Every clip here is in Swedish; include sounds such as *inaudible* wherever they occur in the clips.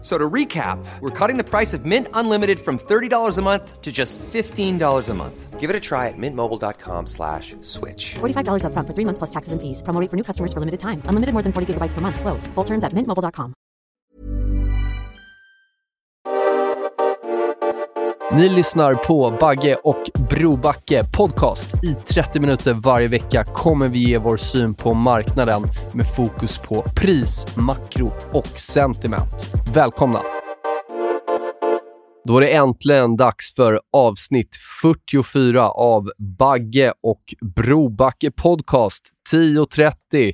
So to recap, we're cutting the price of Mint Unlimited from $30 a month to just $15 a month. Give it a try at mintmobile.com slash switch. $45 upfront for three months plus taxes and fees. Promo for new customers for limited time. Unlimited more than 40 gigabytes per month. Slows. Full terms at mintmobile.com. Ni lyssnar på Bagge och Brobacke podcast. I 30 minuter varje vecka kommer vi ge vår syn på marknaden med fokus på pris, makro och sentiment. Välkomna! Då är det äntligen dags för avsnitt 44 av Bagge och Brobacke podcast 10.30.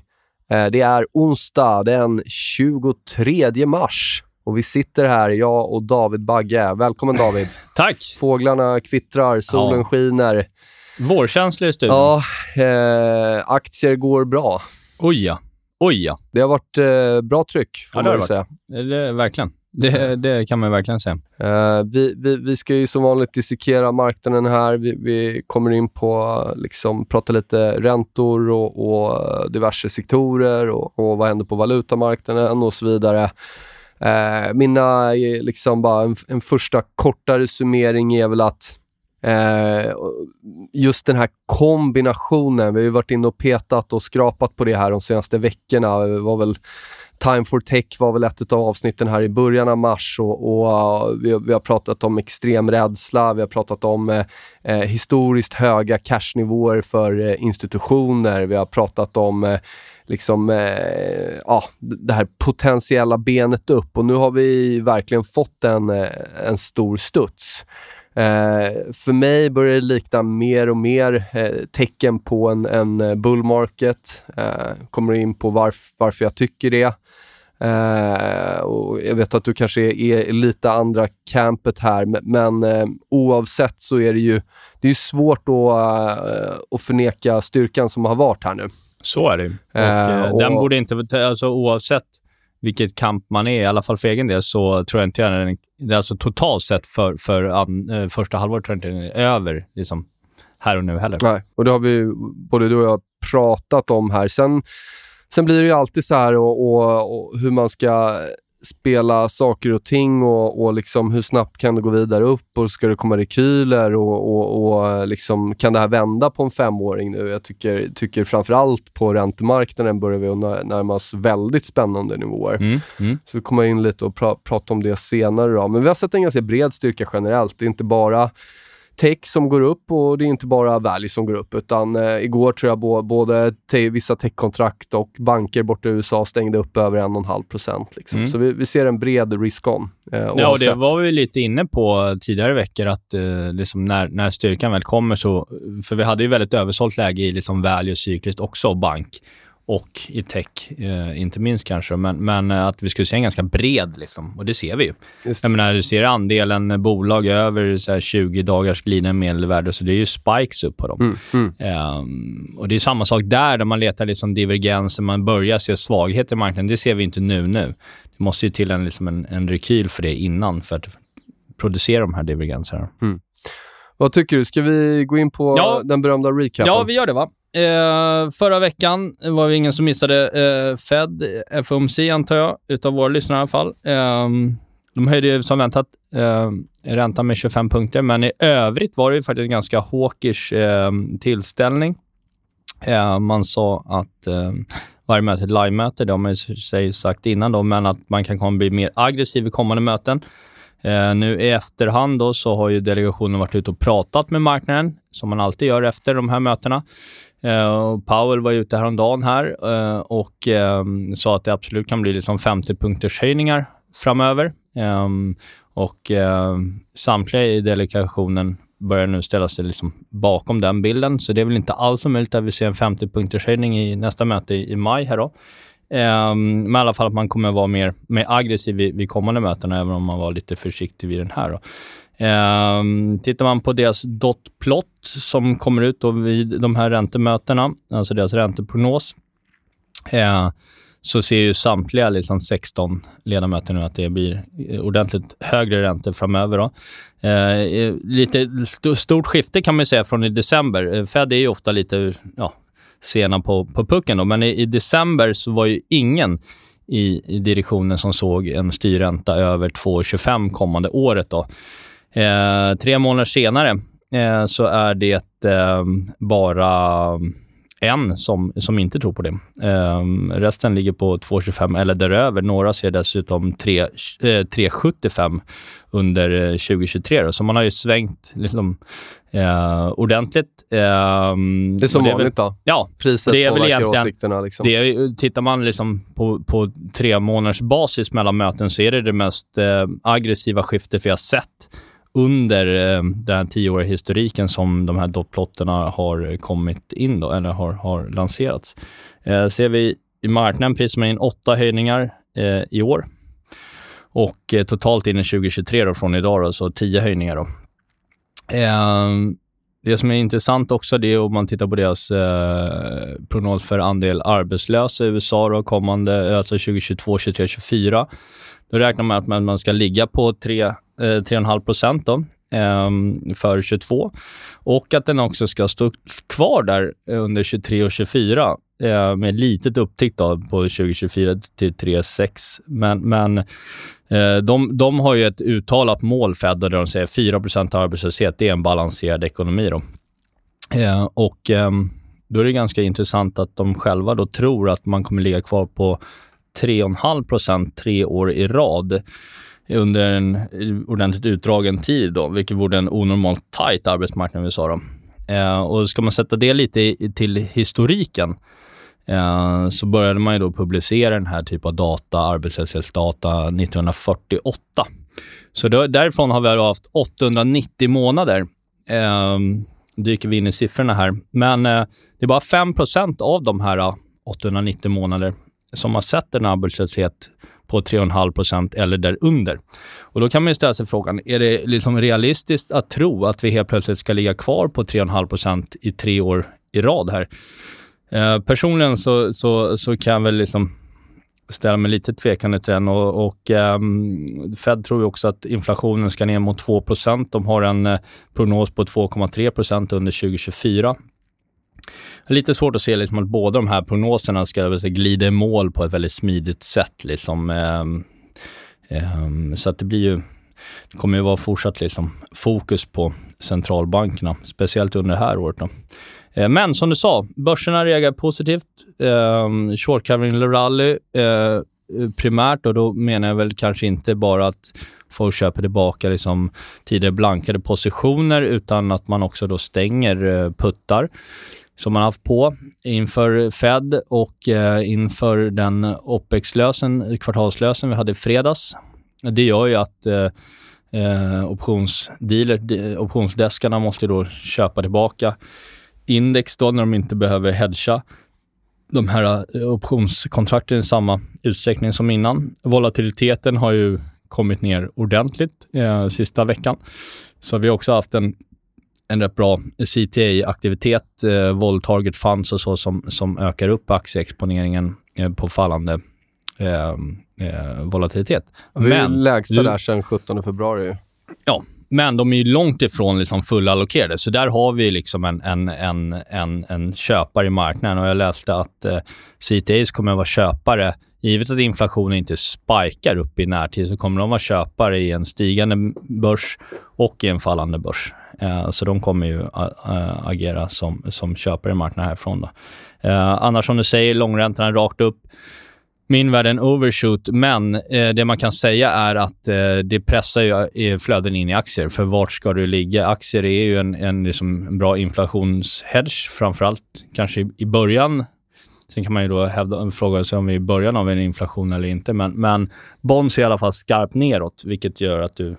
Eh, det är onsdag den 23 mars och vi sitter här, jag och David Bagge. Välkommen David. *laughs* Tack! Fåglarna kvittrar, solen Ja. skiner. Vårkänsla i studion. Ja, eh, aktier går bra. Oj ja. Oj ja. Det har varit eh, bra tryck, får Ja, det man det säga. Det, verkligen. Det, det kan man verkligen säga. Eh, vi, vi, vi ska ju som vanligt dissekera marknaden här. Vi, vi kommer in på, liksom, prata lite räntor och, och diverse sektorer och, och vad händer på valutamarknaden och så vidare. Eh, mina, eh, liksom bara en, en första kortare summering är väl att eh, just den här kombinationen, vi har ju varit inne och petat och skrapat på det här de senaste veckorna. Det var väl Time for Tech var väl ett av avsnitten här i början av mars och, och uh, vi, har- vi har pratat om extrem rädsla, vi har pratat om eh, eh, historiskt höga cashnivåer för eh, institutioner, vi har pratat om eh, liksom, eh, ja, det här potentiella benet upp och nu har vi verkligen fått en, eh, en stor studs. Eh, för mig börjar det likna mer och mer eh, tecken på en, en bull market. Eh, kommer in på varf, varför jag tycker det. Eh, och jag vet att du kanske är, är lite andra campet här, men, eh, oavsett så är det ju det är svårt att, eh, att förneka styrkan som har varit här nu. Så är det. Och, Eh, eh, och- Den borde inte, alltså oavsett vilket kamp man är, i alla fall för egen del, så tror jag inte jag den, alltså totalt sett för, för an, första halvåret tror jag inte den är över liksom, här och nu heller. Nej, och det har vi både du och jag pratat om här. Sen, sen blir det ju alltid så här och, och, och hur man ska spela saker och ting och, och liksom hur snabbt kan det gå vidare upp och ska det komma rekyler och, och, och liksom, kan det här vända på en femåring nu? Jag tycker, tycker framförallt på räntemarknaden börjar vi närma oss väldigt spännande nivåer. Mm, mm. Så vi kommer in lite och pra prata om det senare. Då. Men vi har sett en ganska bred styrka generellt. Det är inte bara tech som går upp och det är inte bara value som går upp. Utan eh, igår tror jag bo- både te- vissa techkontrakt och banker borta i USA stängde upp över 1,5 procent. Liksom. Mm. Så vi, vi ser en bred risk-on. Eh, Ja, och det var vi lite inne på tidigare veckor att eh, liksom när, när styrkan väl kommer så... För vi hade ju väldigt översålt läge i liksom value cykliskt också, bank och i tech, eh, inte minst kanske. Men, men eh, att vi skulle se en ganska bred, liksom, och det ser vi ju. Jag menar, du ser andelen bolag över så här 20 dagars glidande medelvärde, så det är ju spikes upp på dem. Mm, mm. Ehm, och Det är samma sak där, där man letar liksom divergenser, man börjar se svaghet i marknaden. Det ser vi inte nu. nu. Det måste ju till en, liksom en, en rekyl för det innan, för att producera de här divergenserna. Vad tycker du? Ska vi gå in på Ja. den berömda recapen? Ja, vi gör det va. Eh, förra veckan var det ingen som missade eh, Fed, FOMC antar jag, utav våra lyssnare i alla fall. Eh, de höjde ju som väntat eh, räntan med 25 punkter, men i övrigt var det ju faktiskt en ganska hawkish eh, tillställning. Eh, man sa att eh, varje möte är ett live-möte, det har man ju sig sagt innan då, men att man kan komma bli mer aggressiv i kommande möten. Eh, nu i efterhand då så har ju delegationen varit ute och pratat med marknaden, som man alltid gör efter de här mötena. Uh, Powell var ute häromdagen här uh, och um, sa att det absolut kan bli liksom 50 punkters höjningar framöver. Um, och eh, samtliga i delegationen börjar nu ställa sig liksom bakom den bilden. Så det är väl inte alls omöjligt att vi ser en 50 punkters höjning i nästa möte i, i maj här då. Um, men i alla fall att man kommer vara mer, mer aggressiv vid, vid kommande möten, även om man var lite försiktig vid den här. Då. Ehm, tittar man på deras dotplot som kommer ut då vid de här räntemötena, alltså deras ränteprognos, eh, så ser ju samtliga liksom 16 ledamöter nu att det blir ordentligt högre räntor framöver. Då. Eh, eh lite st stort skifte kan man säga från i december. Eh, Fed är ju ofta lite ja, sena på, på pucken, då, men i, i, december så var ju ingen i, i direktionen som såg en styrränta över 2,25 kommande året. Då. Eh, tre månader senare eh, så är det eh, bara en som, som inte tror på det. Um, resten ligger på 2,25 eller däröver. Några ser dessutom 3,75 eh, under 2023. Eh, då. Så man har ju svängt liksom, uh, ordentligt. Um, det är som vanligt då? Ja. Priset det är väl egentligen, åsikterna? Liksom. Det är, tittar man liksom på, på tre månaders basis mellan möten så är det det mest uh, aggressiva skiftet vi har sett under eh, den tioåriga historiken som de här dotplotterna har kommit in då, eller har, har lanserats. Eh, ser vi i marknaden prisar man in åtta höjningar eh, i år och eh, totalt in i 2023 då, från idag då, så tio höjningar. Då. Eh, det som är intressant också det är om man tittar på deras eh, prognos för andel arbetslösa i USA då, kommande, eh, alltså 2022, 2023, 2024. Då räknar man med att man ska ligga på 3 Eh, 3,5 procent då, ehm, för 22 och att den också ska stå kvar där under 23 och 24 eh, med litet upptick då på 2024 till 3,6. Men, men eh, de, de har ju ett uttalat mål, Fed, där de säger 4 arbetslöshet. Det är en balanserad ekonomi. Då. Eh, och ehm, då är det ganska intressant att de själva då tror att man kommer ligga kvar på 3,5% tre år i rad under en ordentligt utdragen tid, då, vilket vore en onormalt tajt arbetsmarknad i USA. Då. Eh, och ska man sätta det lite i, till historiken eh, så började man ju då publicera den här typen av data, arbetslöshetsdata, 1948. Så då, därifrån har vi haft 890 månader. Eh, dyker vi in i siffrorna här. Men eh, det är bara 5% av de här eh, 890 månader som har sett en arbetslöshet på 3,5 procent eller därunder. Och då kan man ju ställa sig frågan, är det liksom realistiskt att tro att vi helt plötsligt ska ligga kvar på 3,5 procent i tre år i rad här? Eh, personligen så, så, så kan jag väl liksom ställa mig lite tvekande till den och, och um, Fed tror ju också att inflationen ska ner mot 2% De har en eh, prognos på 2,3% under 2024. Lite svårt att se liksom att båda de här prognoserna ska säga, glida i mål på ett väldigt smidigt sätt. Liksom. Ehm, ehm, så att det blir ju, det kommer ju vara fortsatt liksom, fokus på centralbankerna, speciellt under det här året. Då. Eh, men som du sa, börserna reagerar positivt. Ehm, short covering rally eh, primärt och då menar jag väl kanske inte bara att folk köper tillbaka liksom tidigare blankade positioner utan att man också då stänger eh, puttar som man haft på inför Fed och eh, inför den OPEX-lösen, kvartalslösen vi hade i fredags. Det gör ju att eh, eh optionsdealer, optionsdeskarna måste då köpa tillbaka index då när de inte behöver hedga de här eh, optionskontrakten i samma utsträckning som innan. Volatiliteten har ju kommit ner ordentligt eh, sista veckan. Så vi har också haft en en rätt bra CTA-aktivitet, eh, vol target funds och så som, som ökar upp aktieexponeringen eh, på fallande eh, eh, volatilitet. Vi är lägsta du, där sedan 17 februari. Ja, men de är ju långt ifrån liksom fullallokerade, så där har vi liksom en, en, en, en, en köpare i marknaden. Och jag läste att eh, CTAs kommer att vara köpare Givet att inflationen inte spikar upp i närtid så kommer de vara köpare i en stigande börs och i en fallande börs. Eh, så de kommer ju eh, eh, agera som, som köpare i marknaden härifrån. Då. Annars som du säger, långräntorna rakt upp. Min värld är en overshoot, men eh, det man kan säga är att eh, det pressar ju flöden in i aktier. För vart ska du ligga? Aktier är ju en, en, liksom, bra inflationshedge, framförallt kanske i början Sen kan man ju då hävda, fråga sig om vi är i början av en inflation eller inte. Men, men bonds är i alla fall skarpt neråt, vilket gör att du...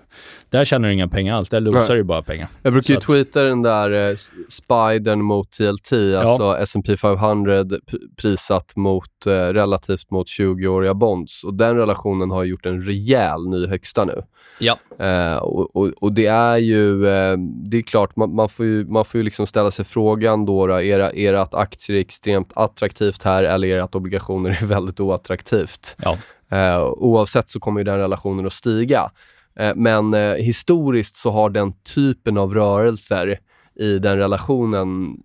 Där tjänar du inga pengar alls. Där losar du bara pengar. Jag brukar ju tweeta den där eh, spidern mot TLT, alltså S&P 500 p- prissatt mot, eh, relativt mot 20-åriga bonds. Och den relationen har gjort en rejäl ny högsta nu. Ja. Eh, och, och, och det är ju, eh, det är klart, man, man får ju, man får ju liksom ställa sig frågan då, då är, det, är det att aktier är extremt attraktivt här eller är det att obligationer är *laughs* väldigt oattraktivt? Ja. Eh, oavsett så kommer ju den relationen att stiga. Eh, men eh, historiskt så har den typen av rörelser i den relationen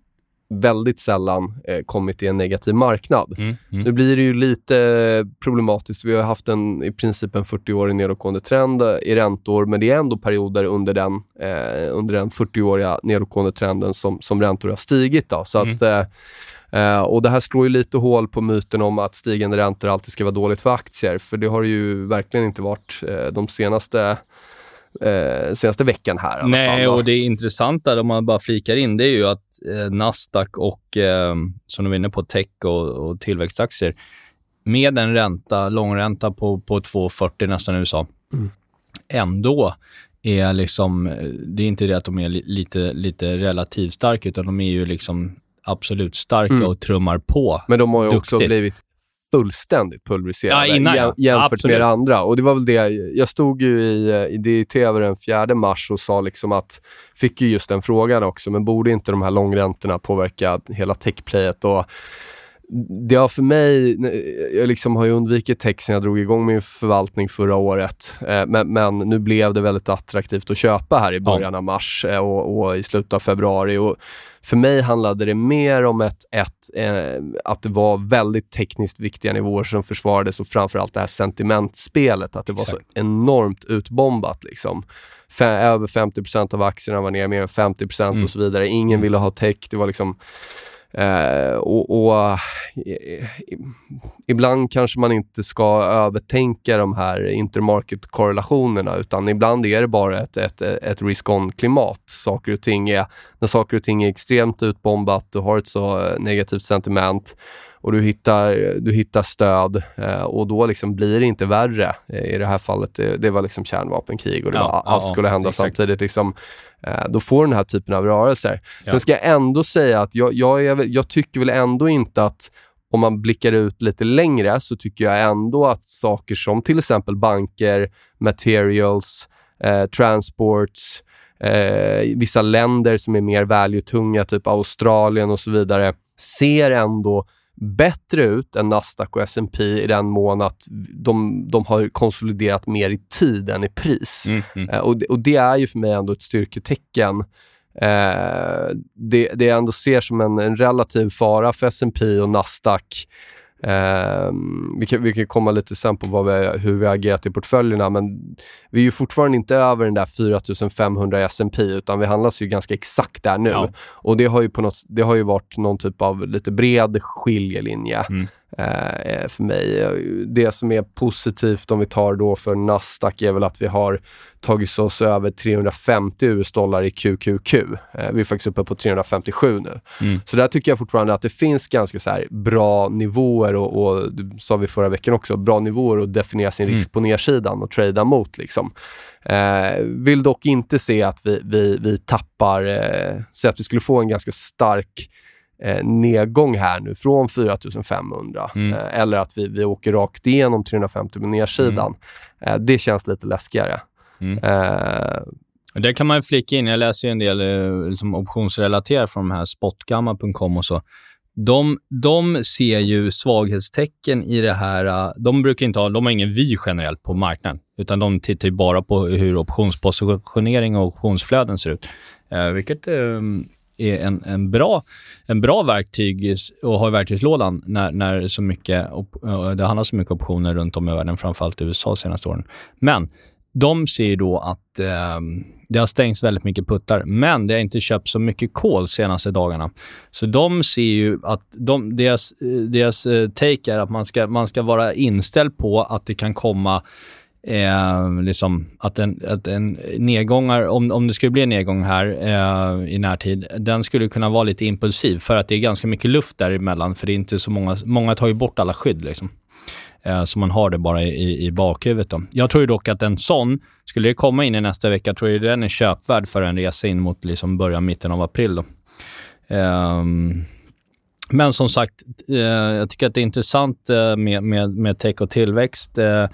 väldigt sällan eh, kommit i en negativ marknad. Mm, mm. Nu blir det ju lite problematiskt. Vi har haft en, i princip en 40-årig nedåtgående trend eh, i räntor, men det är ändå perioder under den, eh, under den 40-åriga nedåtgående trenden som, som räntor har stigit. Då. Så Mm. att, eh, eh, och Det här slår ju lite hål på myten om att stigande räntor alltid ska vara dåligt för aktier, för det har det ju verkligen inte varit eh, de senaste eh, senaste veckan här. Nej, och det intressanta om man bara flikar in, det är ju att eh, Nasdaq och, eh, som du var inne på, tech och, och tillväxtaktier, med en ränta, långränta på, på 2,40 nästan i USA, Mm. ändå är liksom, eh, det är inte det att de är li, lite, lite relativt starka, utan de är ju liksom absolut starka Mm. och trummar på. Men de har ju också blivit fullständigt pulveriserade Ja, innan, ja. jäm- jämfört Absolut. med det andra. Och det var väl det, jag stod ju i, eh, i DI-TV den 4 mars och sa liksom att, fick ju just den frågan också, men borde inte de här långräntorna påverka hela techplayet? Och det har för mig, jag liksom har ju undvikit tech sen jag drog igång min förvaltning förra året. Eh, Men, men nu blev det väldigt attraktivt att köpa här i början av mars eh, och, och i slutet av februari. Och för mig handlade det mer om ett, ett, eh, att det var väldigt tekniskt viktiga nivåer som försvarades och framförallt det här sentimentspelet, att det var så enormt utbombat. Liksom. Över 50% av aktierna var ner mer än 50 Mm. och så vidare. Ingen ville ha tech. Det var liksom Eh, och, och eh, Ibland kanske man inte ska övertänka de här intermarket-korrelationerna utan ibland är det bara ett, ett, ett risk-on-klimat. Saker och ting är, när saker och ting är extremt utbombat, du har ett så eh, negativt sentiment och du hittar, du hittar stöd eh, och då liksom blir det inte värre. Eh, I det här fallet, det, det var liksom kärnvapenkrig och det Ja, var, allt skulle hända exakt. samtidigt. Liksom, eh, då får du den här typen av rörelser. Ja. Sen ska jag ändå säga att jag, jag, är, jag tycker väl ändå inte att om man blickar ut lite längre så tycker jag ändå att saker som till exempel banker, materials, eh, transports, eh, vissa länder som är mer value-tunga, typ Australien och så vidare, ser ändå bättre ut än Nasdaq och S&P i den mån att de, de har konsoliderat mer i tid än i pris. Mm, mm. Eh, och, det, och det är ju för mig ändå ett styrketecken. Eh, det, det jag ändå ser som en, en relativ fara för S&P och Nasdaq. Eh, vi, kan, vi kan komma lite sen på vi, hur vi har agerat i portföljerna, men vi är ju fortfarande inte över den där 4500 i S&P utan vi handlas ju ganska exakt där nu. Ja. Och det har, ju på något, det har ju varit någon typ av lite bred skiljelinje Mm. Eh, för mig. Det som är positivt om vi tar då för Nasdaq är väl att vi har tagit oss över 350 US-dollar i QQQ. Eh, vi är faktiskt uppe på 357 nu. Mm. Så där tycker jag fortfarande att det finns ganska så bra nivåer och, och det sa vi förra veckan också, bra nivåer att definiera sin risk Mm. på nedsidan och trada mot. Liksom. Eh, vill dock inte se att vi, vi, vi tappar, eh, så att vi skulle få en ganska stark eh, nedgång här nu från 4500 Mm. eh, eller att vi, vi åker rakt igenom 350 med nedsidan. Eh, det känns lite läskigare. Mm. Där kan man flika in, jag läser ju en del liksom optionsrelaterat från de här spotgamma.com och så. De, de ser ju svaghetstecken i det här. De brukar inte ha, de har ingen vy generellt på marknaden, utan de tittar ju bara på hur optionspositionering och optionsflöden ser ut. Eh, vilket är en, en, bra, en bra verktyg och har att ha i verktygslådan när, när så mycket, eh, det handlar så mycket optioner runt om i världen, framförallt i USA de senaste åren. Men de ser ju då att eh, det har stängts väldigt mycket puttar, men det har inte köpt så mycket kol senaste dagarna. Så de ser ju att de, deras, eh, deras eh, take är att man ska, man ska vara inställd på att det kan komma eh, liksom att en, att en nedgångar, om, om det skulle bli en nedgång här eh, i närtid, den skulle kunna vara lite impulsiv för att det är ganska mycket luft däremellan, för det är inte så många, många tar ju bort alla skydd liksom. Eh, så man har det bara i, i bakhuvudet. Då. Jag tror dock att en sån, skulle det komma in i nästa vecka, tror jag den är köpvärd för en resa in mot liksom början, mitten av april. Då. Ehm, men som sagt, eh, jag tycker att det är intressant eh, med, med, med tech och tillväxt. Eh,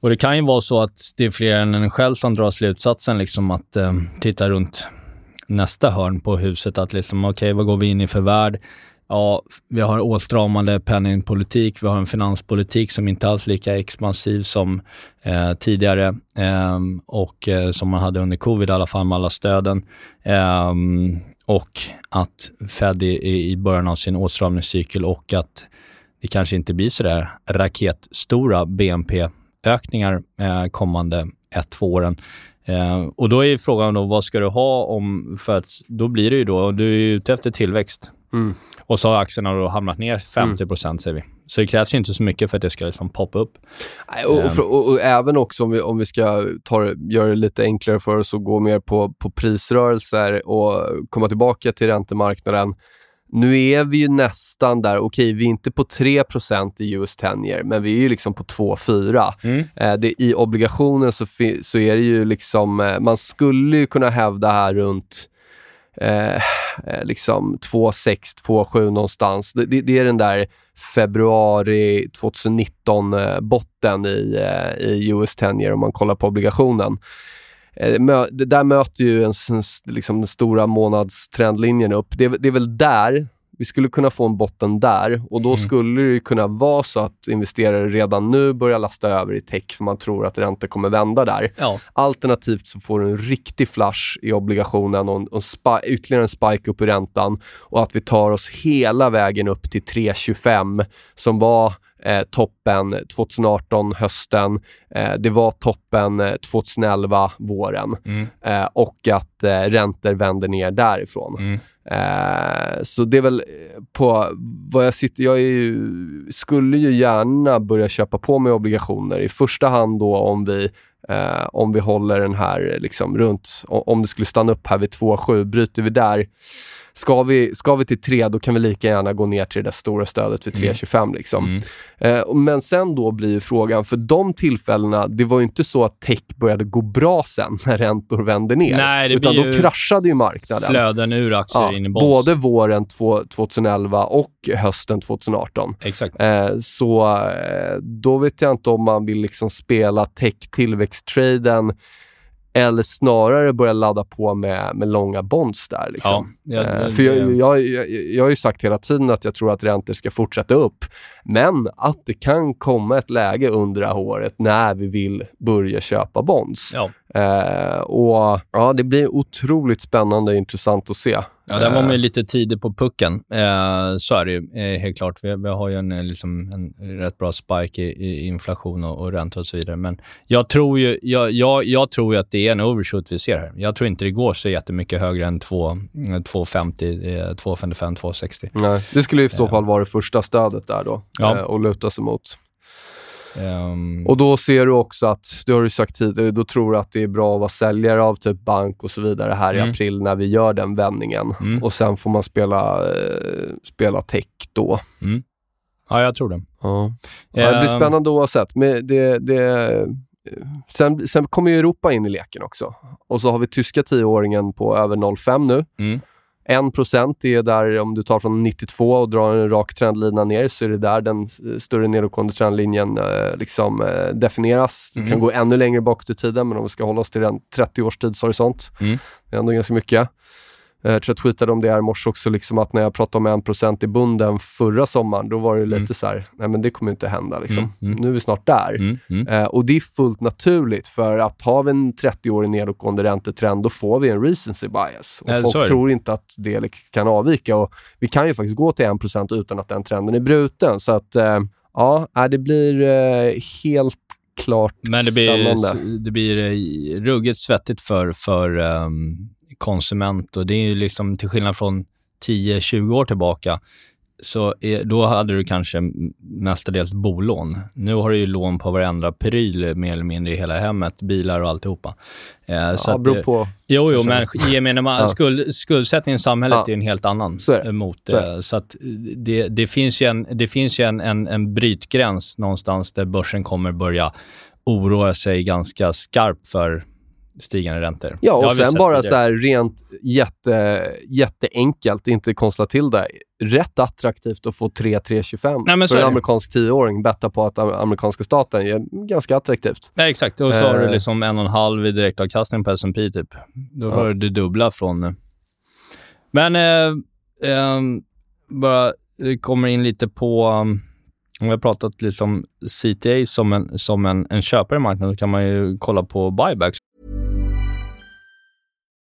och Det kan ju vara så att det är fler än en själv som drar slutsatsen liksom att eh, titta runt nästa hörn på huset. Att liksom, okej, okay, vad går vi in i för värld? Ja, vi har åtstramande penningpolitik. Vi har en finanspolitik som inte alls är lika expansiv som eh, tidigare eh, och eh, som man hade under covid i alla fall med alla stöden. Ehm, och att Fed är i början av sin åtstramningscykel och att det kanske inte blir så där raketstora BNP BNP-ökningar eh, kommande ett, två åren. Eh, och då är frågan då, vad ska du ha om, för att då blir det ju då, du är ute efter tillväxt. Mm. Och så har aktierna då hamnat ner 50 mm. procent, säger vi. Så det krävs inte så mycket för att det ska liksom poppa upp. Och, och, ehm. och, och, även också om vi, om vi ska ta, göra det lite enklare för oss att gå mer på, på prisrörelser och komma tillbaka till räntemarknaden. Nu är vi ju nästan där, okej vi är inte på 3% i US 10 men vi är ju liksom på 2-4. Mm. Eh, I obligationen så, så är det ju liksom, eh, man skulle ju kunna hävda här runt Eh, eh, liksom 2,6, 2,7 någonstans. Det, det, det, är den där februari 2019-botten eh, i, eh, i US 10 om man kollar på obligationen. Eh, det där möter ju en, liksom den stora månadstrendlinjen upp. Det, det är väl där vi skulle kunna få en botten där och då mm. skulle det kunna vara så att investerare redan nu börjar lasta över i tech för man tror att räntor kommer vända där. Ja. Alternativt så får du en riktig flash i obligationen och, en, och en ytterligare en spike upp i räntan och att vi tar oss hela vägen upp till 3,25 som var eh, toppen 2018 hösten. Eh, det var toppen 2011 våren mm. eh, och att eh, räntor vänder ner därifrån. Mm. Eh, så det är väl eh, på vad jag sitter... Jag ju, skulle ju gärna börja köpa på mig obligationer. I första hand då om vi, eh, om vi håller den här liksom runt... Om det skulle stanna upp här vid 2,7. Bryter vi där Ska vi, ska vi till 3, då kan vi lika gärna gå ner till det där stora stödet vid 3,25. Mm. Liksom. Mm. Eh, men sen då blir frågan, för de tillfällena, det var ju inte så att tech började gå bra sen när räntor vände ner. Nej, utan då kraschade ju marknaden. Flöden ur aktier ja, in i bonds. Både våren 2011 och hösten 2018. Exakt. Eh, så eh, då vet jag inte om man vill liksom spela tech-tillväxttraden eller snarare börja ladda på med, med långa bonds där. Liksom. Ja, ja, eh, för jag, jag, jag, jag har ju sagt hela tiden att jag tror att räntor ska fortsätta upp. Men att det kan komma ett läge under det här året när vi vill börja köpa bonds. Eh, och ja, Det blir otroligt spännande och intressant att se. Ja, där var man ju lite tidig på pucken. Eh, så är det ju eh, helt klart. Vi, vi, har ju en, eh, liksom, en rätt bra spike i, i inflation och, och ränta och så vidare. Men jag tror ju jag, jag, jag, tror ju att det är en overshoot vi ser här. Jag tror inte det går så jättemycket högre än 2,50, 2,55, 2,60. Nej, det skulle i så eh. fall vara det första stödet där då, ja. eh, att luta sig mot. Um... Och då ser du också att, det har du sagt tidigare, då tror du att det är bra att vara säljare av typ bank och så vidare här mm. i april när vi gör den vändningen. Mm. Och sen får man spela, eh, spela tech då. Mm. Ja, jag tror det. Ja. ja det blir ehm. spännande oavsett. Men det, det, sen, sen kommer ju Europa in i leken också. Och så har vi tyska tioåringen på över 0,5 nu. Mm. 1% är där, om du tar från 92 och drar en rak trendlina ner, så är det där den större nedåtgående trendlinjen eh, liksom, eh, definieras. Du mm. kan gå ännu längre bakåt i tiden, men om vi ska hålla oss till en 30 års tidshorisont, mm. det är ändå ganska mycket. Eh, jag tror jag tweetade om det här i morse också, liksom att när jag pratade om 1% i bunden förra sommaren, då var det lite mm. så här, nej men det kommer inte hända. Liksom. Mm. Mm. Nu är vi snart där. Mm, mm. Eh, och det är fullt naturligt, för att har vi en 30-årig nedåtgående räntetrend, då får vi en recency bias. Och ja, folk tror inte att det kan avvika. Och vi kan ju faktiskt gå till 1% utan att den trenden är bruten. Så att, eh, ja, det blir eh, helt klart Men det blir, spännande. det blir eh, ruggigt svettigt för, för um konsument och det är ju liksom till skillnad från 10-20 år tillbaka så är, då hade du kanske mestadels bolån. Nu har du ju lån på varenda pryl mer eller mindre i hela hemmet, bilar och alltihopa. Eh, ja, så beror på. Jo, jo, men gemene man, ja. skuld, skuldsättningen i samhället ja. är en helt annan. Så, är mot, så, är så att det, det finns ju, en, det finns ju en, en, en brytgräns någonstans där börsen kommer börja oroa sig ganska skarpt för stigande räntor. Ja, och sen bara så här rent jätte, jätteenkelt, inte konstla till det. Rätt attraktivt att få 3-3,25 för en amerikansk tioåring. Betta på att amerikanska staten är ganska attraktivt. Ja, exakt. Och så har du eh. liksom en och en halv i direktavkastning på S&P typ. Då har ja. du det dubbla från... Men eh, eh, bara kommer in lite på... Um, om vi har pratat liksom CTA som en, som en, en köpare i marknaden, så kan man ju kolla på buybacks.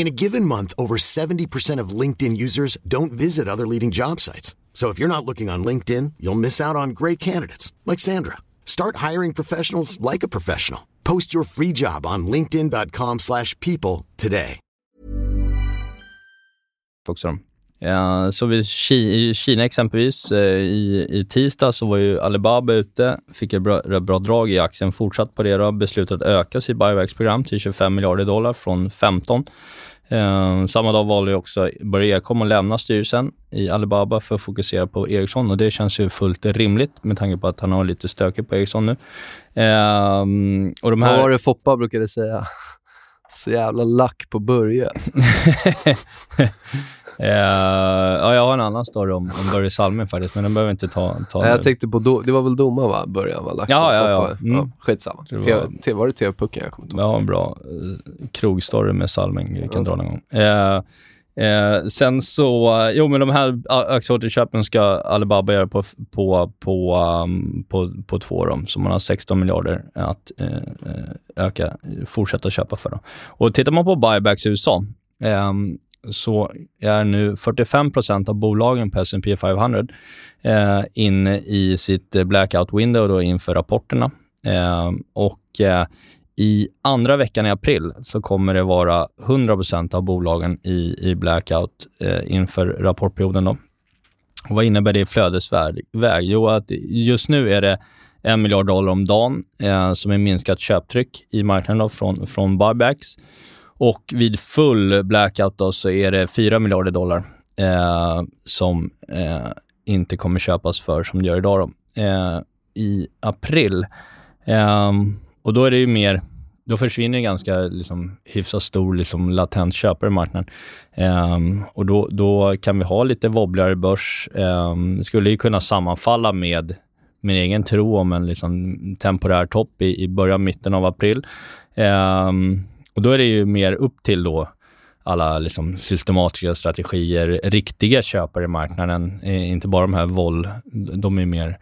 In a given month, over 70% of LinkedIn users don't visit other leading job sites. So if you're not looking on LinkedIn, you'll miss out on great candidates like Sandra. Start hiring professionals like a professional. Post your free job on linkedin.com/people today. Också. Ja, så vid i Kina exempelvis, eh, i, i tisdag så var ju Alibaba ute, fick ett bra, bra drag i aktien, fortsatt på det då, beslutat öka sitt buybacks-program till 25 miljarder dollar från 15. Eh, samma dag valde också Börje Ekholm att lämna styrelsen i Alibaba för att fokusera på Ericsson och det känns ju fullt rimligt med tanke på att han har lite stökigt på Ericsson nu. Eh, och de här... Vad var det Foppa brukade säga? *laughs* Så jävla lack på Börje. *laughs* Uh, ja, jag har en annan story om, om Börje Salming faktiskt, men den behöver vi inte ta, ta Jag tänkte på, do, det var väl domaren va? Början var lagt Ja, ja, ja. Mm. ja. Skitsamma. Det var, TV, var det TV-pucken? Jag kommer inte ihåg. Ja, en bra uh, krogstory med Salming. Vi kan ja. dra någon gång. Uh, Eh, sen så, jo men de här aktieåterköpen ska Alibaba göra på, på, på, um, på, på två år, så man har 16 miljarder att eh, öka, fortsätta köpa för. Då. Och tittar man på buybacks i USA, eh, så är nu 45% av bolagen på S&P 500 eh, inne i sitt eh, blackout window då inför rapporterna. Eh, och eh, i andra veckan i april så kommer det vara 100% av bolagen i, i blackout eh, inför rapportperioden. Då. Och vad innebär det i flödesväg? Jo, att just nu är det en miljard dollar om dagen eh, som är minskat köptryck i marknaden då, från, från buybacks. Och vid full blackout då, så är det 4 miljarder dollar eh, som eh, inte kommer köpas för som det gör idag då, eh, i april. Ehm, och då är det ju mer då försvinner en ganska liksom, hyfsat stor liksom, latent köpare i marknaden. Ehm, och då, då kan vi ha lite wobbligare börs. Ehm, det skulle ju kunna sammanfalla med min egen tro om en liksom, temporär topp i, i början, mitten av april. Um, och då är det ju mer upp till då alla liksom systematiska strategier, riktiga köpare i marknaden, eh, inte bara de här vol, de är mer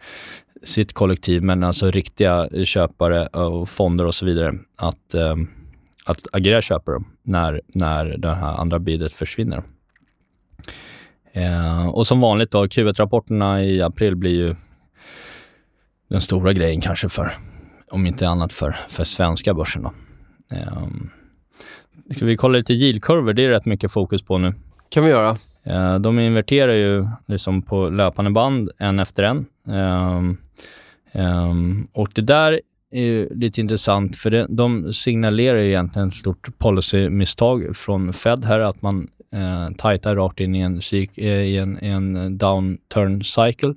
sitt kollektiv, men alltså riktiga köpare och fonder och så vidare, att, eh, att agera köpare när, när det här andra bidet försvinner. Eh, och som vanligt då, Q1-rapporterna i april blir ju den stora grejen kanske för, om inte annat för, för svenska börsen. Då. Um, ska vi kolla lite yieldkurvor? Det är rätt mycket fokus på nu. kan vi göra. Eh, de inverterar ju liksom på löpande band, en efter en. Um, um, och det där är lite intressant, för det, de signalerar ju egentligen ett stort policymisstag från Fed här, att man eh, tajtar rakt in i en, eh, i en, en downturn cycle.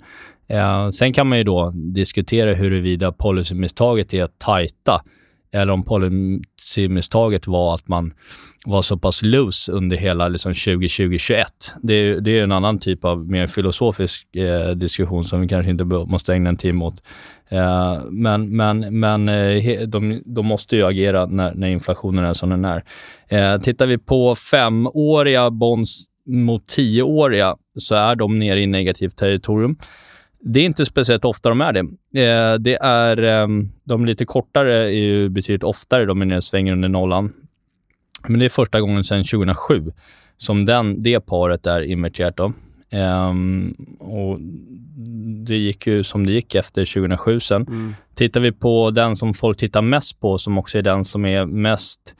Eh, sen kan man ju då diskutera huruvida policymisstaget är att tajta eller om policymisstaget var att man var så pass loose under hela liksom 2020-2021. Det, är- det är en annan typ av mer filosofisk eh, diskussion som vi kanske inte måste ägna en timme åt. Eh, men men, men eh, de, de måste ju agera när, när inflationen är som den är. Eh, tittar vi på femåriga bonds mot tioåriga så är de nere i negativt territorium. Det är inte speciellt ofta de är det. Eh, det är, eh, de lite kortare är ju betydligt oftare, de är nere och svänger under nollan. Men det är första gången sedan 2007 som den, det paret är inverterat. Då. Ehm, och det gick ju som det gick efter 2007 sen. Tittar vi på den som folk tittar mest på, som också är den som är mest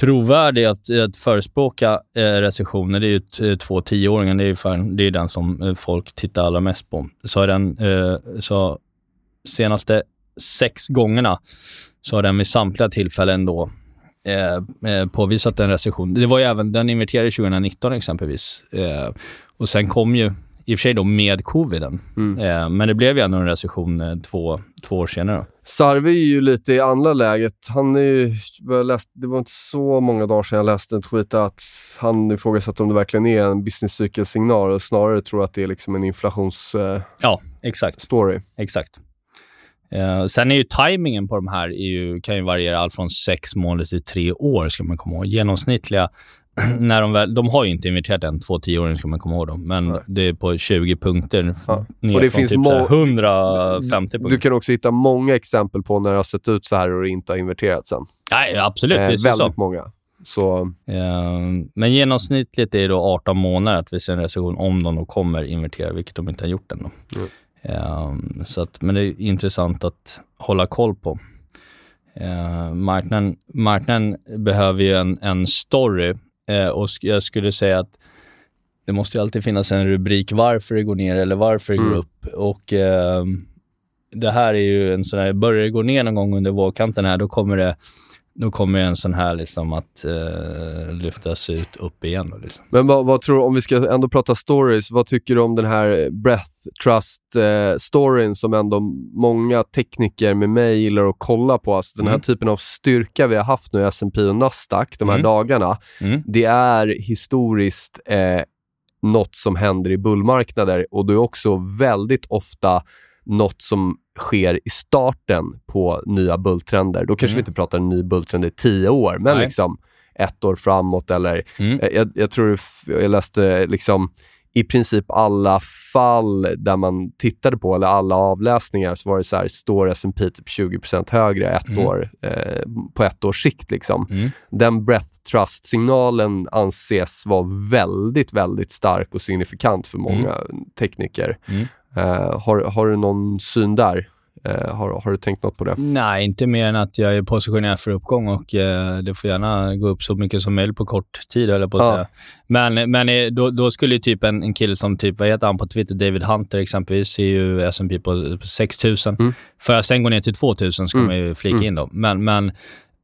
trovärdig att, att förespråka eh, recessioner, det är ju eh, två tioåringar. Det är fan, det är den som eh, folk tittar allra mest på. Så har den, eh, så senaste sex gångerna så har den vid samtliga tillfällen då eh, påvisat en recession. Det var ju även, den inverterade 2019 exempelvis. Eh, och sen kom ju, i och för sig då med coviden, eh, men det blev ju ändå en recession två, två år senare. Då. Sarvi är ju lite i andra läget. Han är ju, jag läste, det var inte så många dagar sedan jag läste en tweet att han ifrågasatte om det verkligen är en businesscykelsignal och snarare tror att det är liksom en inflationsstory. Ja, exakt. Exakt. Eh, sen är ju tajmingen på de här är ju, kan ju variera allt från sex månader till tre år, ska man komma ihåg. Genomsnittliga, *clears throat* när de väl, de har ju inte inverterat än, två tioåringar ska man komma ihåg dem, men det är på 20 punkter. Ja. Ner Och det från finns typ må- så här 150 punkter. Du kan också hitta många exempel på när det har sett ut så här och det inte har inverterat sen. Nej, absolut. Eh, väldigt så. många. Så Eh, men genomsnittligt är det då 18 månader att vi ser en recession om de då kommer invertera, vilket de inte har gjort än. Då. Eh, så att, men det är intressant att hålla koll på. Eh, marknaden, marknaden behöver ju en, en story eh, och jag skulle säga att det måste ju alltid finnas en rubrik varför det går ner eller varför det går Mm. upp. Och eh, det här är ju en sån här, börjar det gå ner någon gång under vågkanten här, då kommer det då kommer en sån här liksom att eh, lyftas ut upp igen. Då, liksom. Men vad, vad tror om vi ska ändå prata stories, vad tycker du om den här breath trust-storyn som ändå många tekniker med mig gillar att kolla på? Alltså den här Mm. typen av styrka vi har haft nu i S&P och Nasdaq de här Mm. dagarna, Mm. det är historiskt eh, något som händer i bullmarknader och det är också väldigt ofta något som sker i starten på nya bulltrender. Då kanske Mm. vi inte pratar en ny bulltrend i tio år, men Nej. liksom ett år framåt eller Mm. Eh, Jag, jag tror jag läste liksom i princip alla fall där man tittade på, eller alla avläsningar, så var det så här, står S&P typ 20% högre ett Mm. år, eh, på ett års sikt. Liksom. Mm. Den breath trust-signalen anses vara väldigt, väldigt stark och signifikant för många tekniker. Mm. Eh, har, har du någon syn där? Eh, har, har du tänkt något på det? Nej, inte mer än att jag är positionerad för uppgång och eh, det får gärna gå upp så mycket som möjligt på kort tid, eller på att Ja. säga. Men, men eh, då, då skulle ju typ en, en kille som, typ, vad heter han på Twitter, David Hunter exempelvis, ser ju S&P på, på 6 000. Mm. För att sen gå ner till 2 000 ska Mm. man ju flika in då. Men, men,